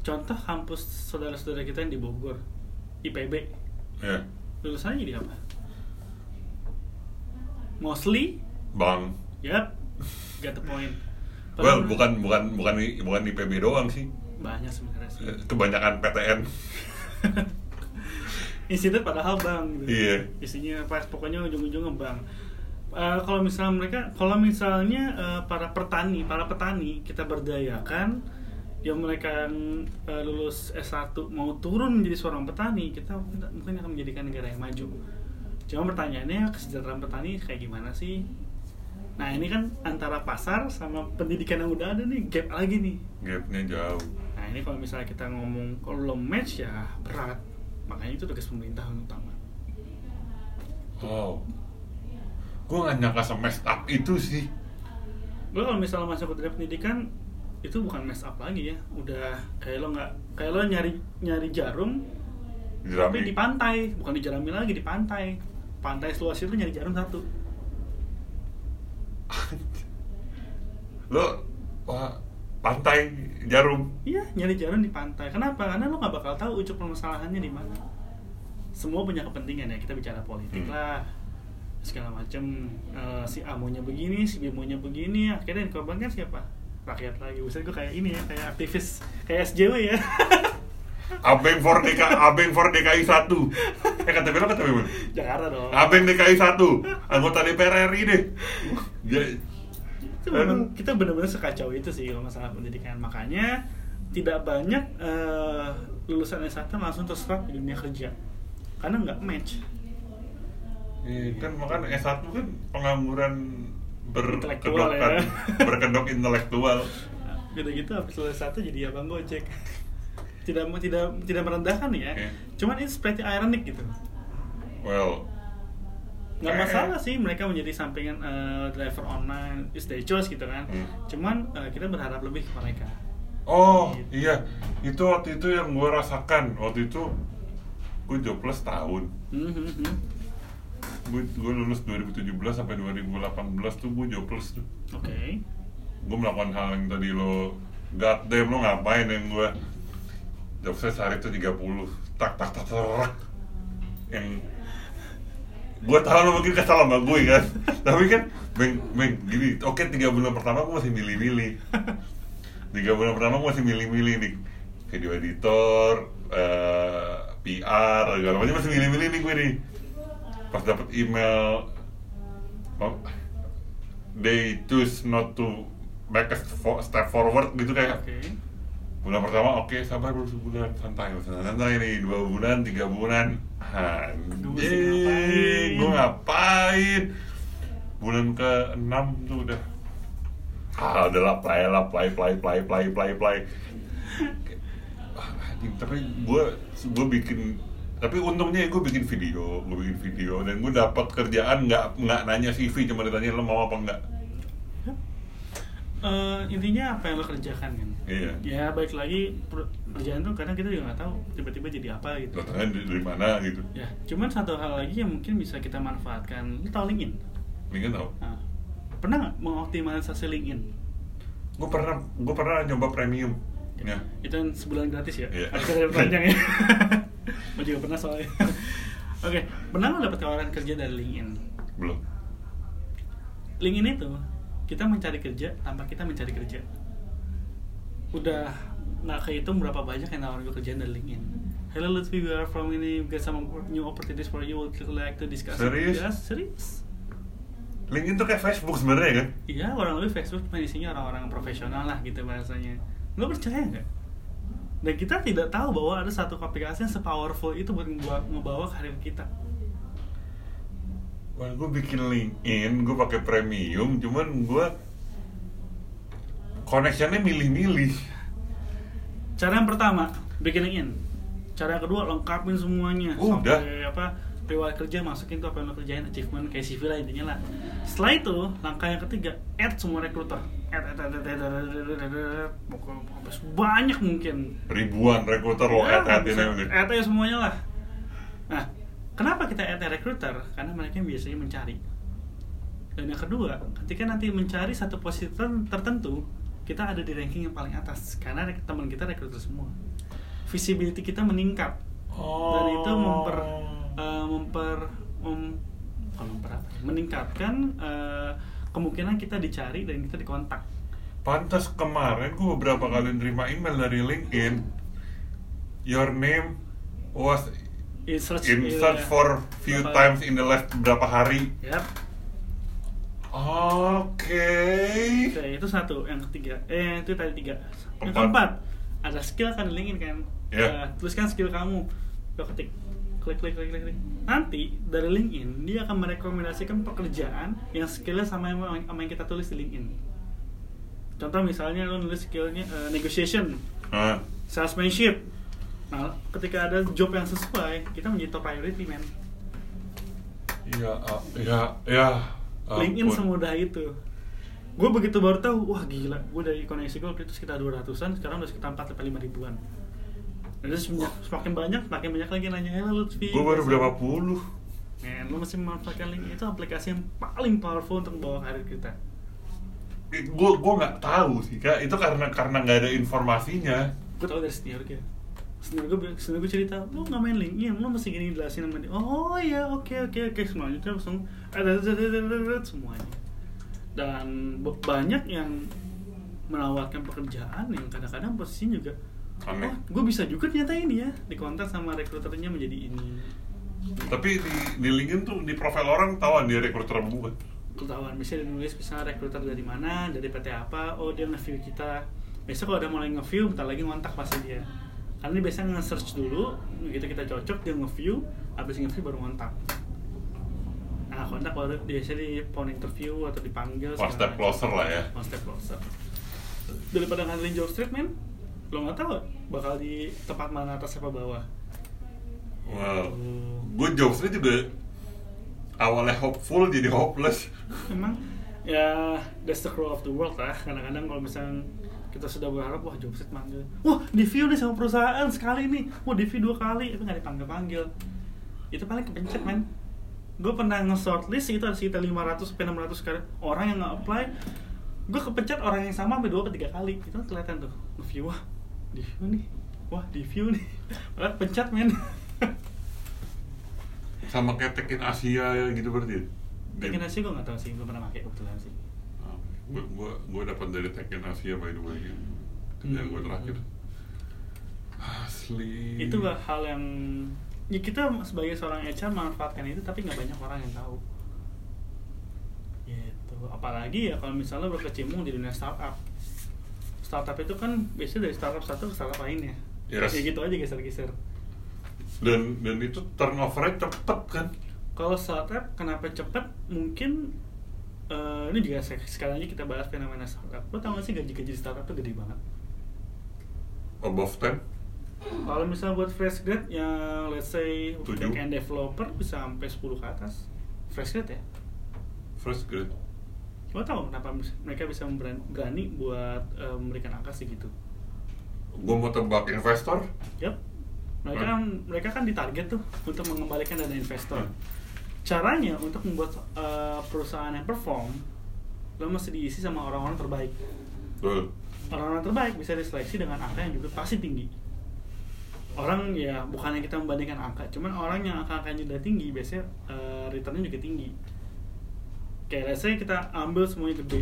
Contoh kampus saudara-saudara kita yang di Bogor IPB ya lulusannya jadi apa? mostly bang yep get the point well bukan bukan bukan bukan IPB doang sih. Banyak sebenarnya sih. Eh, kebanyakan PTN institut padahal bank gitu. Iya. isinya pas pokoknya ujung-ujungnya bank. Eh, kalau misalnya mereka kalau misalnya eh, para petani para petani kita berdayakan yang mereka yang eh, lulus S1 mau turun menjadi seorang petani kita mungkin mungkin akan menjadikan negara yang maju. Cuma pertanyaannya kesejahteraan petani kayak gimana sih nah ini kan antara pasar sama pendidikan yang udah ada nih gap lagi nih. Gapnya jauh. Nah ini kalau misalnya kita ngomong kalau match ya berat, makanya itu tugas pemerintah yang utama. wow gue gak nyangka semest up itu sih. Gue kalau misalnya masuk ke dunia pendidikan itu bukan mess up lagi ya, udah kayak lo nggak kayak lo nyari nyari jarum tapi di Jerami pantai, bukan di jerami lagi di pantai. Pantai seluas itu nyari jarum satu. Lo wah, pantai jarum Iya, nyari jarum di pantai. Kenapa? Karena lo nggak bakal tahu ujuk permasalahannya di mana. Semua punya kepentingan ya. Kita bicara politik Hmm. lah, segala macam. Eh, si A maunya begini, si B maunya begini. Akhirnya yang korbankan siapa? Rakyat lagi. Buset gue kayak ini ya, kayak aktivis, kayak SJW ya. Abeng for DK, Abeng for DKI 1 Eh kata Bella kata Bella Jakarta dong. Abeng DKI 1 Anggota DPR RI deh itu memang kita benar-benar sekacau itu sih kalau masalah pendidikan. Makanya tidak banyak eh, lulusan S1 langsung terserap di dunia kerja. Karena nggak match. Iya, kan makan S1 kan pengangguran berkedok ya. berkedok intelektual. Gitu gitu habis lulus satu jadi abang gojek. Tidak tidak tidak merendahkan ya. Oke. Cuman itu seperti ironik gitu. Well, Nggak masalah sih mereka menjadi sampingan eh, driver online is their choice gitu kan. Hmm. Cuman eh, kita berharap lebih ke mereka. oh Gitu. iya, itu waktu itu yang gue rasakan waktu itu gue jobless tahun. Hmm, hmm, hmm. Gue gue lulus 2017 sampai 2018 tuh gue jobless tuh. Oke. Gue melakukan hal yang tadi lo God damn lo ngapain yang gue Job saya sehari itu 30 Tak tak tak tak Yang Gue tahu lo mungkin kesal sama gue kan? Tapi kan Beng, beng, gini Oke tiga bulan pertama gue masih milih-milih. Tiga bulan pertama gue masih milih-milih nih. Video editor eh, PR segala macam masih milih-milih nih gue nih. Pas dapet email oh, They choose not to Make a step forward gitu kayak. Oke. Bulan pertama oke sabar dulu sebulan. Santai santai nih. Dua bulan tiga bulan. Anjing. Gue ngapain? Bulan ke enam tuh udah. Ah udahlah play lah play play play play play play. Ah, anjing tapi gue gue bikin tapi untungnya gue bikin video gue bikin video dan gue dapat kerjaan nggak nggak nanya CV cuma ditanya lo mau apa enggak Eh, intinya apa yang lo kerjakan kan iya. Ya baik lagi kerjaan tuh kadang kita juga nggak tahu tiba-tiba jadi apa gitu. Datangnya dari, dari mana gitu. Ya cuman satu hal lagi yang mungkin bisa kita manfaatkan lo tau LinkedIn? Ini kan tau nah, pernah nggak mengoptimalisasi LinkedIn? Gue pernah gue pernah nyoba premium. Ya itu yang sebulan gratis ya? Iya. ada panjang ya? Gue juga pernah soalnya. Oke pernah nggak dapat tawaran kerja dari LinkedIn? Belum. LinkedIn itu kita mencari kerja tanpa kita mencari kerja udah nggak kehitung berapa banyak yang nawarin gue kerjaan dari LinkedIn Hello Lutfi, we are from ini we got some new opportunities for you. Would you like to discuss? it?" Serius? Yes, serius. LinkedIn tuh kayak Facebook sebenarnya kan Iya, orang lebih Facebook cuma isinya orang-orang profesional lah gitu bahasanya. Lo percaya nggak? Dan kita tidak tahu bahwa ada satu aplikasi yang sepowerful itu buat ngebawa, ngebawa karir kita. Wah, gue bikin LinkedIn, gue pakai premium, cuman gue connectionnya milih-milih. Cara yang pertama, bikin LinkedIn. Cara yang kedua, lengkapin semuanya. Udah. Sampai apa, riwayat kerja masukin tuh apa yang lo kerjain, achievement, kayak CV lah intinya lah. Setelah itu, langkah yang ketiga, add semua recruiter. Add, add, add, add, add, add, add, add, add, add. Banyak mungkin. Ribuan rekruter lo Ya, add-add bisa ini. add aja semuanya lah. Nah, kenapa kita add recruiter? Karena mereka yang biasanya mencari. Dan yang kedua, ketika nanti mencari satu posisi ter- tertentu, kita ada di ranking yang paling atas karena teman kita recruiter semua. Visibility kita meningkat. Dan itu memper eh, memper mem- bukan mempererat meningkatkan eh, kemungkinan kita dicari dan kita dikontak. Pantas kemarin gue beberapa kali nerima email dari LinkedIn. Your name was in search, in search for few times in the last berapa hari. Yap. Oke Oke, itu satu. Yang ketiga, eh itu tadi tiga. Yang Empat. keempat, ada skill kan di LinkedIn kan. Ya. Eh, tuliskan skill kamu. Lo ketik, klik, klik, klik, klik, klik. Nanti dari LinkedIn dia akan merekomendasikan pekerjaan yang skillnya sama yang, sama yang kita tulis di LinkedIn. Contoh misalnya lo nulis skillnya eh, negotiation, Ah, salesmanship. Nah, ketika ada job yang sesuai, kita menjadi top priority man. Ya, ah, ya, ya LinkedIn ampun. semudah itu. Gue begitu baru tahu, wah gila, gue dari koneksi gue waktu itu sekitar 200-an, sekarang udah sekitar 4 sampai 5 ribuan. Terus semakin, banyak, semakin banyak lagi nanya, eh Lutfi. Gue baru berapa puluh Men, lu mesti memanfaatkan LinkedIn itu aplikasi yang paling powerful untuk membawa karir kita. gue gue nggak tahu sih kak itu karena karena nggak ada informasinya Gue tau dari senior gue. Senior gue, senior gue cerita, lu nggak main LinkedIn, lu mesti gini jelasin sama dia. Oh iya, oke oke oke. Semuanya itu langsung ada semuanya. Dan banyak yang menawarkan pekerjaan yang kadang-kadang posisinya juga Aneh. oh gue bisa juga ternyata ini ya. Dikontak sama rekruternya menjadi ini. Tapi di di LinkedIn tuh di profil orang tahuan dia rekruter apa bukan? Ketahuan bisa nulis misalnya rekruter dari mana dari PT apa oh dia nge-view kita. Besok kalau udah mulai nge-view bentar lagi ngontak pasti dia karena dia biasanya nge-search dulu gitu kita cocok dia nge-view habis nge-view baru ngontak. Nah kontak baru biasanya di phone interview atau dipanggil one step closer lah ya. One step closer. Daripada ngandelin job street man lo nggak tahu bakal di tempat mana atas apa bawah. Wow. Gitu. gue job street juga awalnya hopeful jadi hopeless. Memang ya that's the crow of the world lah. Kadang-kadang kalau misalnya kita sudah berharap wah job street manggil. Wah di view nih sama perusahaan sekali nih. Wah di view dua kali itu nggak dipanggil panggil itu paling kepencet man gue pernah nge-shortlist itu ada sekitar 500 sampai 600 kali orang yang nge-apply. Gue kepencet orang yang sama sampai dua atau tiga kali. Itu kan kelihatan tuh nge-view wah di view nih. Wah di view nih. Malah pencet men. Sama kayak Tekken Asia gitu berarti ya? Tekken Asia gue nggak tahu sih belum pernah pakai kebetulan sih gue gue gue dapat dari Tekken Asia by the way yang gue Hmm. terakhir. Asli. Itu hal yang ya kita sebagai seorang HR manfaatkan itu tapi nggak banyak orang yang tahu. Gitu. Apalagi ya kalau misalnya berkecimpung di dunia startup. Startup itu kan biasanya dari startup satu ke startup lainnya Yes. ya gitu aja geser-geser. Dan dan itu turnovernya cepet kan? Kalau startup kenapa cepat mungkin eh, ini juga sek- sekali lagi kita bahas fenomena startup lo tau gak sih gaji-gaji startup tuh gede banget above 10 kalau misalnya buat fresh grade yang let's say Tujuh. back end developer bisa sampai 10 ke atas fresh grade ya first grade lo tau kenapa mereka bisa berani, buat eh, memberikan angka segitu gue mau tebak investor Yap. Mereka Hmm. kan mereka kan ditarget tuh untuk mengembalikan dana investor. Hmm. Caranya untuk membuat uh, perusahaan yang perform, lo mesti diisi sama orang-orang terbaik. Betul. Orang-orang terbaik bisa diseleksi dengan angka yang juga pasti tinggi. Orang ya bukannya kita membandingkan angka, cuman orang yang angka-angkanya udah tinggi biasanya uh, returnnya juga tinggi. Kayak let's kita ambil semuanya gede.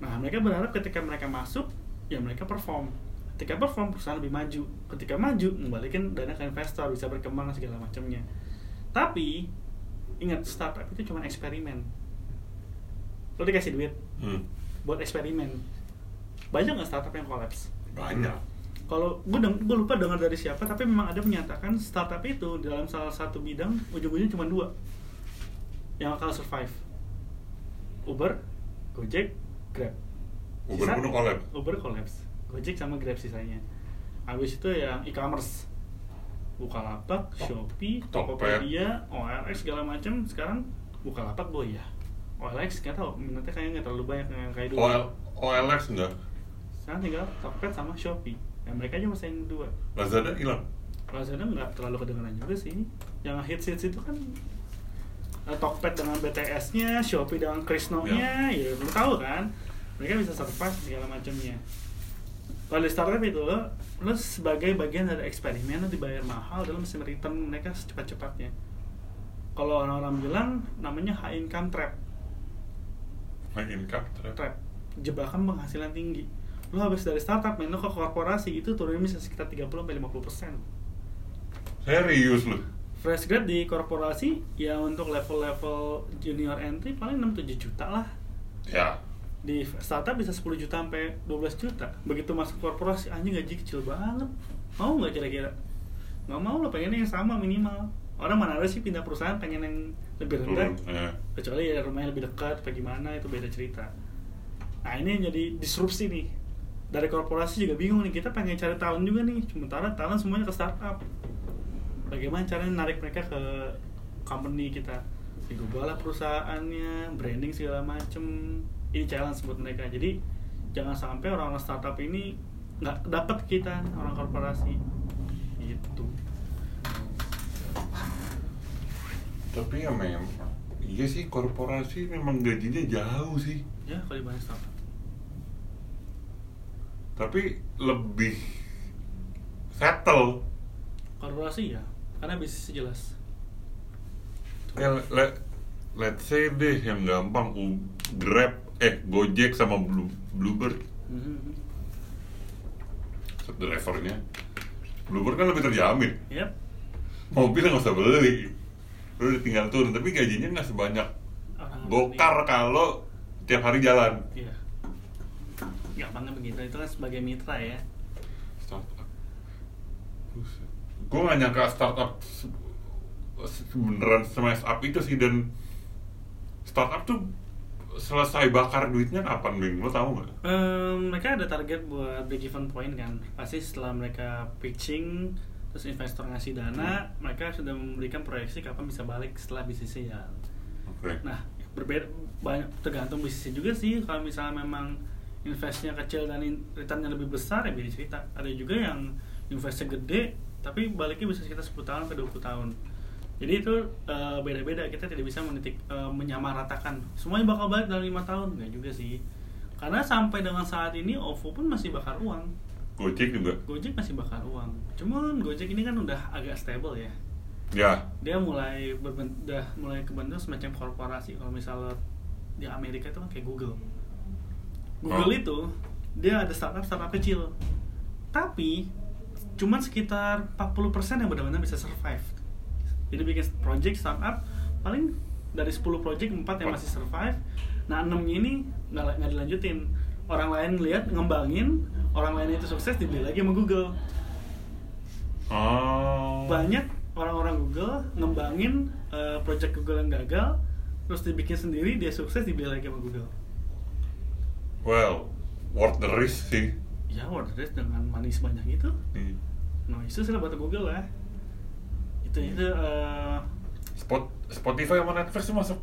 Nah mereka berharap ketika mereka masuk, ya mereka perform. Ketika perform, perusahaan lebih maju. Ketika maju, membalikin dana ke investor, bisa berkembang segala macamnya. Tapi, ingat startup itu cuma eksperimen. Lo dikasih duit Hmm. buat eksperimen. Banyak nggak startup yang kolaps? banyak Kalau gue gue lupa dengar dari siapa, tapi memang ada menyatakan startup itu dalam salah satu bidang ujung-ujungnya cuma dua yang bakal survive. Uber, Gojek, Grab. Uber Sisa- pun collab Uber collapse. Gojek sama Grab sisanya. Habis itu yang e-commerce. Bukalapak, Shopee. Tokopedia, OLX segala macam. Sekarang Bukalapak boy ya. OLX nggak tahu, minatnya kayaknya nggak terlalu banyak yang kayak dulu. OL, OLX enggak Sekarang tinggal Tokped sama Shopee. Dan mereka aja masih yang dua. Lazada hilang Lazada nggak terlalu kedengeran juga sih. Yang hits-hits itu kan eh, Tokped dengan BTS-nya, Shopee dengan Krisno-nya, ya lu tahu kan. Mereka bisa survive segala macamnya. Kalau di startup itu lo, lo sebagai bagian dari eksperimen lo dibayar mahal dalam mesti return mereka secepat-cepatnya. kalau orang-orang bilang namanya high income trap High income trap. trap jebakan penghasilan tinggi lu habis dari startup main lu ke korporasi itu turunnya bisa sekitar 30 sampai 50 persen Serius lu? fresh grad di korporasi ya untuk level-level junior entry paling 6-7 juta lah Ya. Di startup bisa 10 juta sampai 12 juta. Begitu masuk korporasi anjing gaji kecil banget. Mau nggak kira-kira? Nggak mau lo pengennya yang sama minimal. Orang mana ada sih pindah perusahaan pengen yang lebih rendah? Turun. Ya. kecuali ya rumahnya lebih dekat apa gimana itu beda cerita. Nah ini yang jadi disrupsi nih. Dari korporasi juga bingung nih kita pengen cari talent juga nih. Sementara talent semuanya ke startup. Bagaimana caranya narik mereka ke company kita? Digubah lah perusahaannya branding segala macem ini challenge buat mereka. Jadi jangan sampai orang-orang startup ini nggak dapat kita orang korporasi. Gitu. Tapi ya memang Iya sih korporasi memang gajinya jauh sih. Ya kalau dibanding startup. Tapi lebih settle. Korporasi ya. Karena bisnisnya jelas. Ya, let, let's say deh yang gampang Grab, eh Gojek sama Blue, Bluebird Mhm. drivernya Bluebird kan lebih terjamin Yap. mobil nggak usah beli lu tinggal turun tapi gajinya nggak sebanyak gokar kalau tiap hari jalan Iya. Gampangnya begitu. Itu kan sebagai mitra ya. startup gue nggak nyangka startup beneran smash up itu sih dan startup tuh selesai bakar duitnya kapan Bing? lo tau nggak Em, mereka ada target buat break even point kan. Pasti setelah mereka pitching terus investor ngasih dana, mereka sudah memberikan proyeksi kapan bisa balik setelah bisnisnya jalan. oke Nah, berbeda banyak tergantung bisnisnya juga sih. Kalau misalnya memang investnya kecil dan returnnya lebih besar ya beda cerita. Ada juga yang investnya gede tapi baliknya bisa sekitar 10 tahun ke 20 tahun. Jadi itu eh, beda-beda. Kita tidak bisa menitik eh, menyamaratakan semuanya bakal balik dalam lima tahun nggak juga sih. Karena sampai dengan saat ini OVO pun masih bakar uang. Gojek juga Gojek masih bakar uang. Cuman Gojek ini kan udah agak stable ya ya dia mulai berben- udah mulai kebentuk semacam korporasi kalau misalnya di Amerika itu kan kayak Google Google Oh. itu dia ada startup startup kecil tapi cuman sekitar 40% yang benar-benar bisa survive jadi bikin project startup paling dari 10 project 4 yang masih survive. Nah 6 ini nggak nggak dilanjutin. Orang lain lihat ngembangin orang lain itu sukses dibeli lagi sama Google. Oh. Banyak orang-orang Google ngembangin uh, project Google yang gagal terus dibikin sendiri dia sukses dibeli lagi sama Google. Well worth the risk sih. Ya WordPress dengan money sebanyak itu. Hmm. no itu sih buat Google lah itu itu uh, Spot Spotify sama Netflix tuh masuk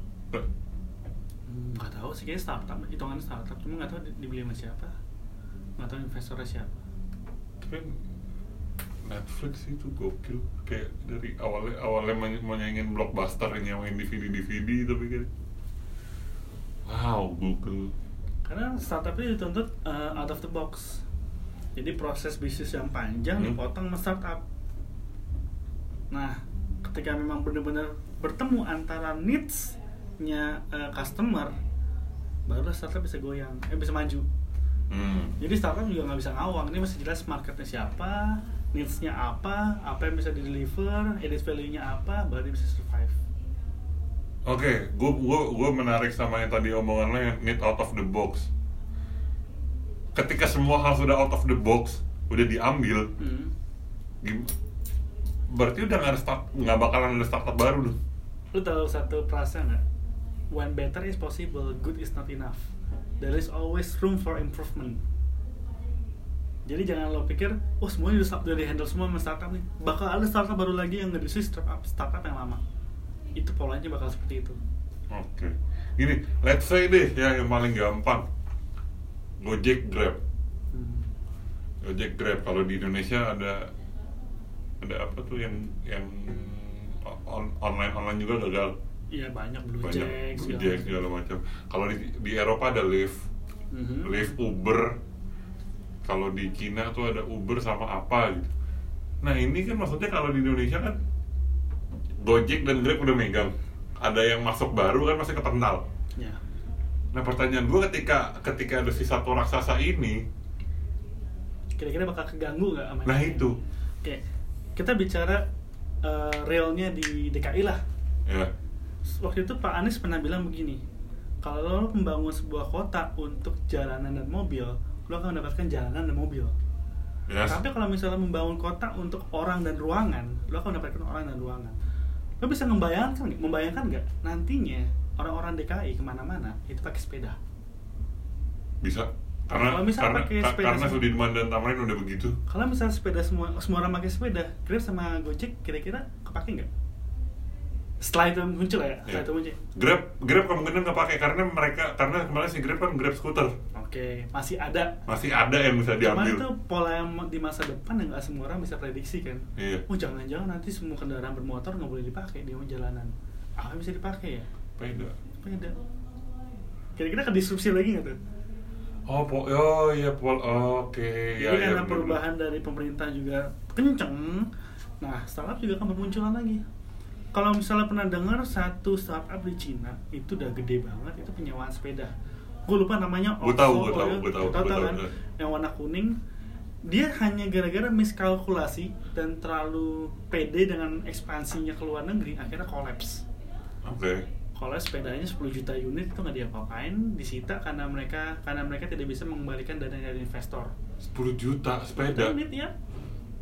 nggak tahu sih kayaknya startup hitungan startup. Cuma nggak tahu di- dibeli sama siapa. Nggak tahu investornya siapa. Tapi Netflix itu gokil. Kayak dari awalnya awalnya men- menyaingin blockbuster yang nyawain DVD DVD tapi kan wow Google karena startup itu dituntut uh, out of the box. Jadi proses bisnis yang panjang Hmm. dipotong sama startup nah ketika memang benar-benar bertemu antara needs-nya uh, customer barulah startup bisa goyang eh bisa maju hmm. jadi startup juga nggak bisa ngawang ini masih jelas marketnya siapa needs-nya apa apa yang bisa di deliver added value-nya apa baru bisa survive Oke, gue gua, gua menarik sama yang tadi omongan lo yang need out of the box. Ketika semua hal sudah out of the box, udah diambil, hmm. Berarti udah nggak ada start, nggak bakalan ada startup baru dong. Lu tahu satu frasa nggak? When better is possible, good is not enough. There is always room for improvement. Jadi jangan lo pikir, oh semuanya udah, udah di handle semua sama startup nih. Bakal ada startup baru lagi yang nge startup, startup yang lama. Itu polanya bakal seperti itu. Oke, gini, let's say deh ya yang paling gampang, Gojek Grab, Hmm. Gojek Grab. Kalau di Indonesia ada ada apa tuh yang yang on, online online juga gagal. Iya banyak Blue banyak Jack, segala Gojek macam. segala macam. Kalau di di Eropa ada Lyft, Mhm. Lyft Uber. Kalau di Cina tuh ada Uber sama apa gitu. Nah ini kan maksudnya kalau di Indonesia kan Gojek dan Grab udah megang ada yang masuk baru kan masih kepental ya nah pertanyaan gue ketika ketika ada si satu raksasa ini kira-kira bakal keganggu nggak sama nah itu oke kita bicara eh, realnya di DKI lah. Ya waktu itu Pak Anies pernah bilang begini kalau lo membangun sebuah kota untuk jalanan dan mobil lo akan mendapatkan jalanan dan mobil. Yes. tapi kalau misalnya membangun kota untuk orang dan ruangan lo akan mendapatkan orang dan ruangan. Lo bisa membayangkan nggak? Membayangkan nggak? Nantinya orang-orang DKI ke mana-mana itu pakai sepeda. Bisa karena Kalau misal karena pakai ka- sepeda karena Sudirman dan Tamrin udah begitu kalau misalnya sepeda semua semua orang pakai sepeda Grab sama Gojek kira-kira kepake nggak setelah itu muncul ya setelah Ya. itu muncul Grab Grab kemungkinan nggak pakai karena mereka karena kemarin si Grab kan Grab scooter oke masih ada masih ada yang bisa Cuman diambil itu pola yang di masa depan yang nggak semua orang bisa prediksi kan. Iya. Oh jangan-jangan nanti semua kendaraan bermotor nggak boleh dipakai di jalanan. Apa yang bisa dipakai ya? Beda. Beda. Kira-kira ke disrupsi lagi nggak tuh? Oh, po oh iya pol oke ya Jadi ya karena bener-bener. perubahan dari pemerintah juga kenceng, nah startup juga akan bermunculan lagi. Kalau misalnya pernah dengar satu startup di Cina itu udah gede banget, itu penyewaan sepeda. Gue lupa namanya. Gua tahu, gua tahu, Oil. gua tahu, Tahu kan? ya. Yang warna kuning. Dia hanya gara-gara miskalkulasi dan terlalu pede dengan ekspansinya ke luar negeri, akhirnya kolaps. Oke. Kalau sepedanya 10 juta unit itu nggak diapa-apain, disita karena mereka karena mereka tidak bisa mengembalikan dana dari investor. 10 juta sepeda Unit ya,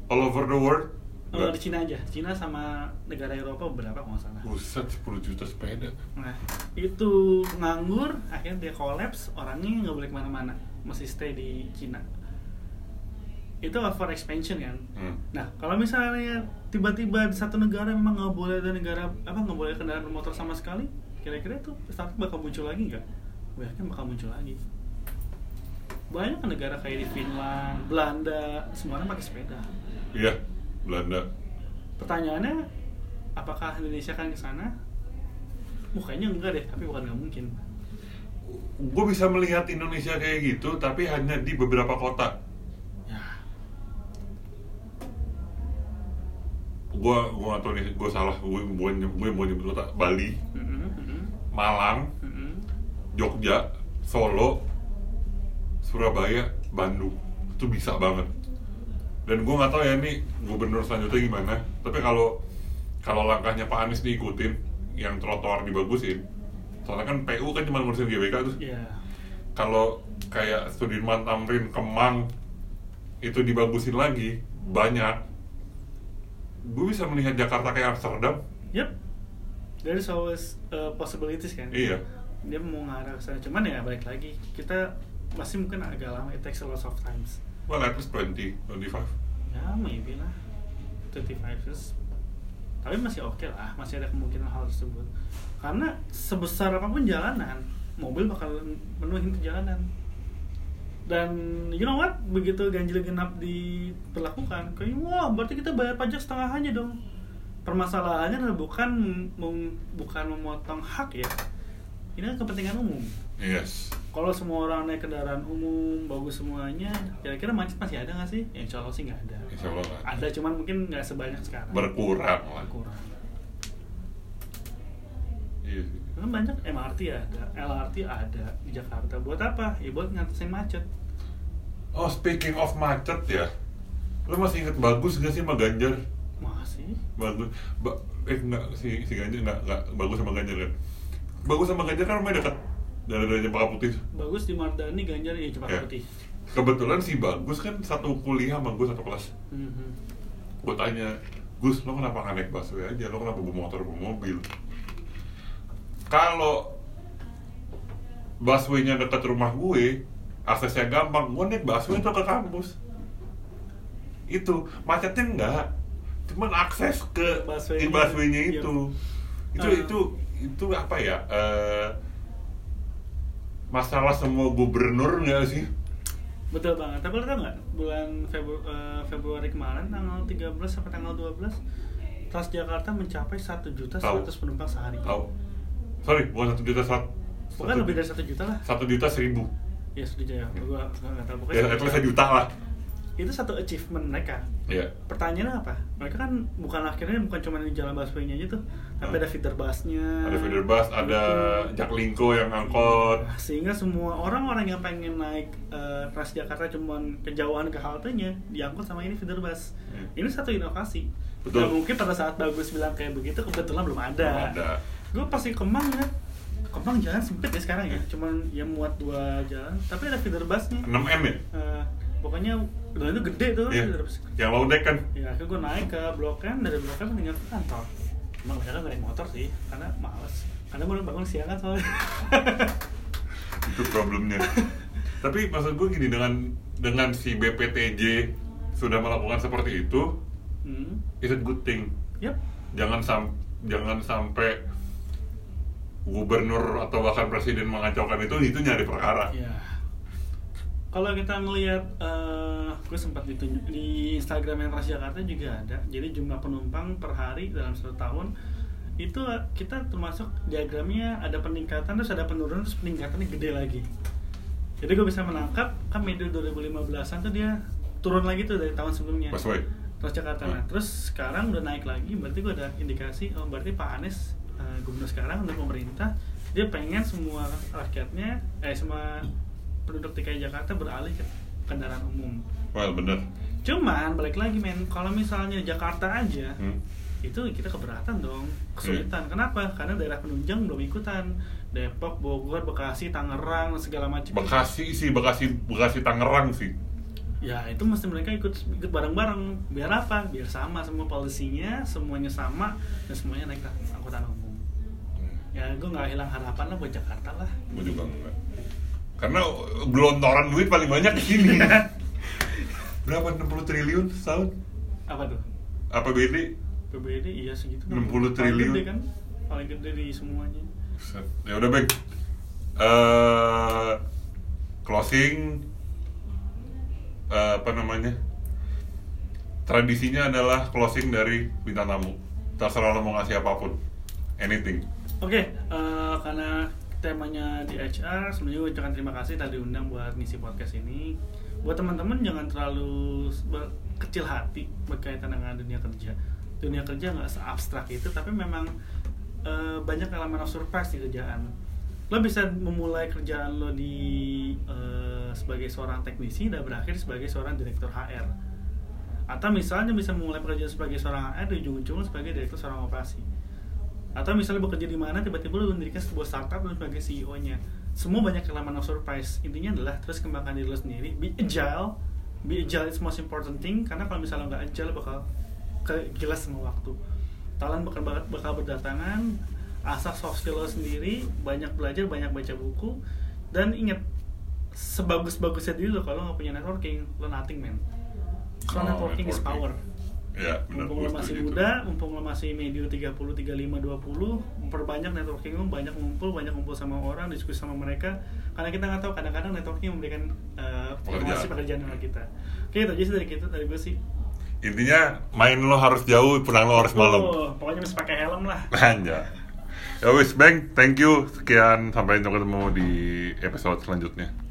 all over the world. Oh, di Cina aja, Cina sama negara Eropa beberapa kalau nggak salah. Buset 10 juta sepeda. Nah, itu nganggur, akhirnya dia kolaps, orangnya nggak boleh ke mana-mana, mesti stay di Cina. Itu over expansion kan. Hmm. Nah, kalau misalnya tiba-tiba di satu negara memang nggak boleh ada negara apa nggak boleh kendaraan bermotor sama sekali, kira-kira itu startup bakal muncul lagi nggak? Gue yakin bakal muncul lagi. Banyak kan negara kayak di Finland, Belanda, semua orang pakai sepeda. Iya, Belanda. Pertanyaannya, apakah Indonesia akan ke sana? Mukanya enggak deh, tapi bukan nggak mungkin. Gue bisa melihat Indonesia kayak gitu, tapi hanya di beberapa kota. Ya, Gue gue tau nih, gue salah. Gue gue gue mau nyebut kota Bali, Malang, mm-mm. Jogja, Solo, Surabaya, Bandung. Itu bisa banget. Dan gue nggak tahu ya ini gubernur selanjutnya gimana. Tapi kalau kalau langkahnya Pak Anies diikutin, yang trotoar dibagusin, soalnya kan PU kan cuma ngurusin GBK tuh. Ya, Kalau kayak Sudirman Tamrin, Kemang itu dibagusin lagi banyak. Gue bisa melihat Jakarta kayak Amsterdam. yep. There's always uh, possibilities kan. Iya. Dia mau ngarah ke sana, cuman ya balik lagi kita masih mungkin agak lama. It takes a lot of times. Well, at least 20, 25. Ya, maybe lah. 25 years. Tapi masih oke lah, masih ada kemungkinan hal tersebut. Karena sebesar apa pun jalanan, mobil bakal penuhin ke jalanan. Dan you know what? Begitu ganjil genap diperlakukan, kayak wah berarti kita bayar pajak setengah aja dong. Permasalahannya adalah bukan mem- bukan memotong hak ya. Ini kan kepentingan umum. Yes. Kalau semua orang naik kendaraan umum, bagus semuanya, kira-kira macet masih ada nggak sih? Ya, insya Allah sih nggak ada. Insya Allah ada. Ada, cuman mungkin nggak sebanyak sekarang. Berkurang lah. Berkurang. Iya sih. Kan banyak MRT ada, LRT ada di Jakarta. Buat apa? Ya buat ngatasin macet. Oh, speaking of macet ya. Lo masih inget bagus gak sih sama Ganjar? Bagus. Ba eh enggak si si Ganjar enggak enggak bagus sama Ganjar kan. Bagus sama Ganjar kan rumahnya dekat dari dari Cempaka Putih. Bagus di Mardani, Ganjar ya Cempaka Ya. Putih. Kebetulan si Bagus kan satu kuliah sama gue satu kelas. Mhm. Gue tanya, Gus, lo kenapa nggak naik busway aja? Lo kenapa bawa motor, bawa mobil? Kalau busway-nya dekat rumah gue, aksesnya gampang, gue naik busway tuh ke kampus. Itu, macetnya enggak. Cuman akses ke Busway-nya. busway-nya Iya. itu. Itu, Ah. itu, itu apa ya? eh, masalah semua gubernur nggak sih? Betul banget. Tapi lo tau nggak bulan Febru eh, Februari kemarin tanggal 13 sampai tanggal 12 Transjakarta mencapai 1 juta. 100 penumpang sehari. Tahu? Sorry, bukan satu juta satu. Bukan lebih dari 1 juta lah. Satu juta seribu. Ya sudah ya. Gua nggak tahu Ya, pokoknya. least sejuta lah. Itu satu achievement mereka Iya. pertanyaannya apa mereka kan bukan akhirnya bukan cuma di jalan busway-nya aja tuh tapi Hmm. ada feeder busnya Ada feeder bus, ada Gitu. Jaklingko yang angkot. sehingga semua orang-orang yang pengen naik eh, Transjakarta cuman kejauhan ke haltenya diangkut sama ini feeder bus Hmm. ini satu inovasi Betul. Dan mungkin pada saat bagus bilang kayak begitu kebetulan belum ada, Belum ada. gue pasti Kemang ya Kemang jalan sempit ya sekarang ya cuman yang muat dua jalan tapi ada feeder busnya 6M ya? Eh, pokoknya udah itu gede tuh feeder bus. Yang low deck kan? ya akhirnya gue naik ke blok M dari blok M tinggal ke kantor emang mereka nggak naik motor sih karena males karena gue bangun siang kan soalnya Itu problemnya. Tapi maksud gue gini dengan dengan si BPTJ sudah melakukan seperti itu, hmm. it's a good thing. yep Jangan sam jangan sampai gubernur atau bahkan presiden mengacaukan itu itu nyari perkara. ya kalau kita ngelihat eh, gue sempat ditunjuk di Instagram yang Transjakarta juga ada jadi jumlah penumpang per hari dalam satu tahun itu eh, kita termasuk diagramnya ada peningkatan terus ada penurunan terus peningkatannya gede lagi jadi gue bisa menangkap kan medio 2015an tuh dia turun lagi tuh dari tahun sebelumnya Busway. Transjakarta nah Hmm. terus sekarang udah naik lagi berarti gue ada indikasi oh berarti Pak Anies eh, gubernur sekarang untuk pemerintah dia pengen semua rakyatnya eh semua penduduk DKI Jakarta beralih ke kendaraan umum. Well, bener. cuman balik lagi men kalau misalnya Jakarta aja Hmm. itu kita keberatan dong kesulitan. Kenapa? Karena daerah penunjang belum ikutan. Depok Bogor Bekasi Tangerang segala macam. Bekasi sih, Bekasi Bekasi Tangerang sih. ya itu mesti mereka ikut ikut bareng-bareng. Biar apa? Biar sama semua polisinya semuanya sama dan semuanya naik angkutan umum. Ya gue nggak hilang harapan lah buat Jakarta lah. Gue juga enggak. Karena gelontoran duit paling banyak di sini. Berapa 60 triliun setahun? apa tuh APBD? PBD iya segitu 60 Paling triliun. gede kan paling gede di semuanya. Ya udah, Bang. Eh closing eh, apa namanya? Tradisinya adalah closing dari bintang tamu. Terserah lo mau ngasih apa pun. Anything. Oke, eh, karena temanya di HR, sebenarnya gue ucapkan terima kasih tadi undang buat ngisi podcast ini. Buat teman-teman jangan terlalu kecil hati berkaitan dengan dunia kerja. Dunia kerja nggak seabstrak itu, tapi memang eh, banyak elemen of surprise di kerjaan. Lo bisa memulai kerjaan lo di eh, sebagai seorang teknisi dan berakhir sebagai seorang direktur HR. Atau misalnya bisa memulai pekerjaan sebagai seorang HR di ujung-ujung lo sebagai direktur seorang operasi atau misalnya bekerja di mana tiba-tiba lu mendirikan sebuah startup lu sebagai CEO-nya semua banyak elemen of surprise. Intinya adalah terus kembangkan diri lu sendiri. Be agile. Be agile is most important thing. Karena kalau misalnya nggak agile bakal kegilas sama waktu. Talent bakal bakal berdatangan. Asah soft skill lo sendiri. Banyak belajar banyak baca buku. Dan ingat sebagus-bagusnya diri lo kalau nggak punya networking lo nothing man so Oh, networking, is power Ya, benar. mumpung lo masih muda, tuh. mumpung lo masih medio 30, 35, 20 memperbanyak networking lo, banyak ngumpul, banyak ngumpul sama orang, diskusi sama mereka karena kita nggak tahu kadang-kadang networking memberikan uh, informasi Pekerjaan. pekerjaan sama kita oke itu aja sih dari kita, dari gue sih Intinya main lo harus jauh, pulang lo harus malam. Oh, pokoknya mesti pakai helm lah Anja. Ya wis, Bang, thank you. Sekian sampai ketemu di episode selanjutnya.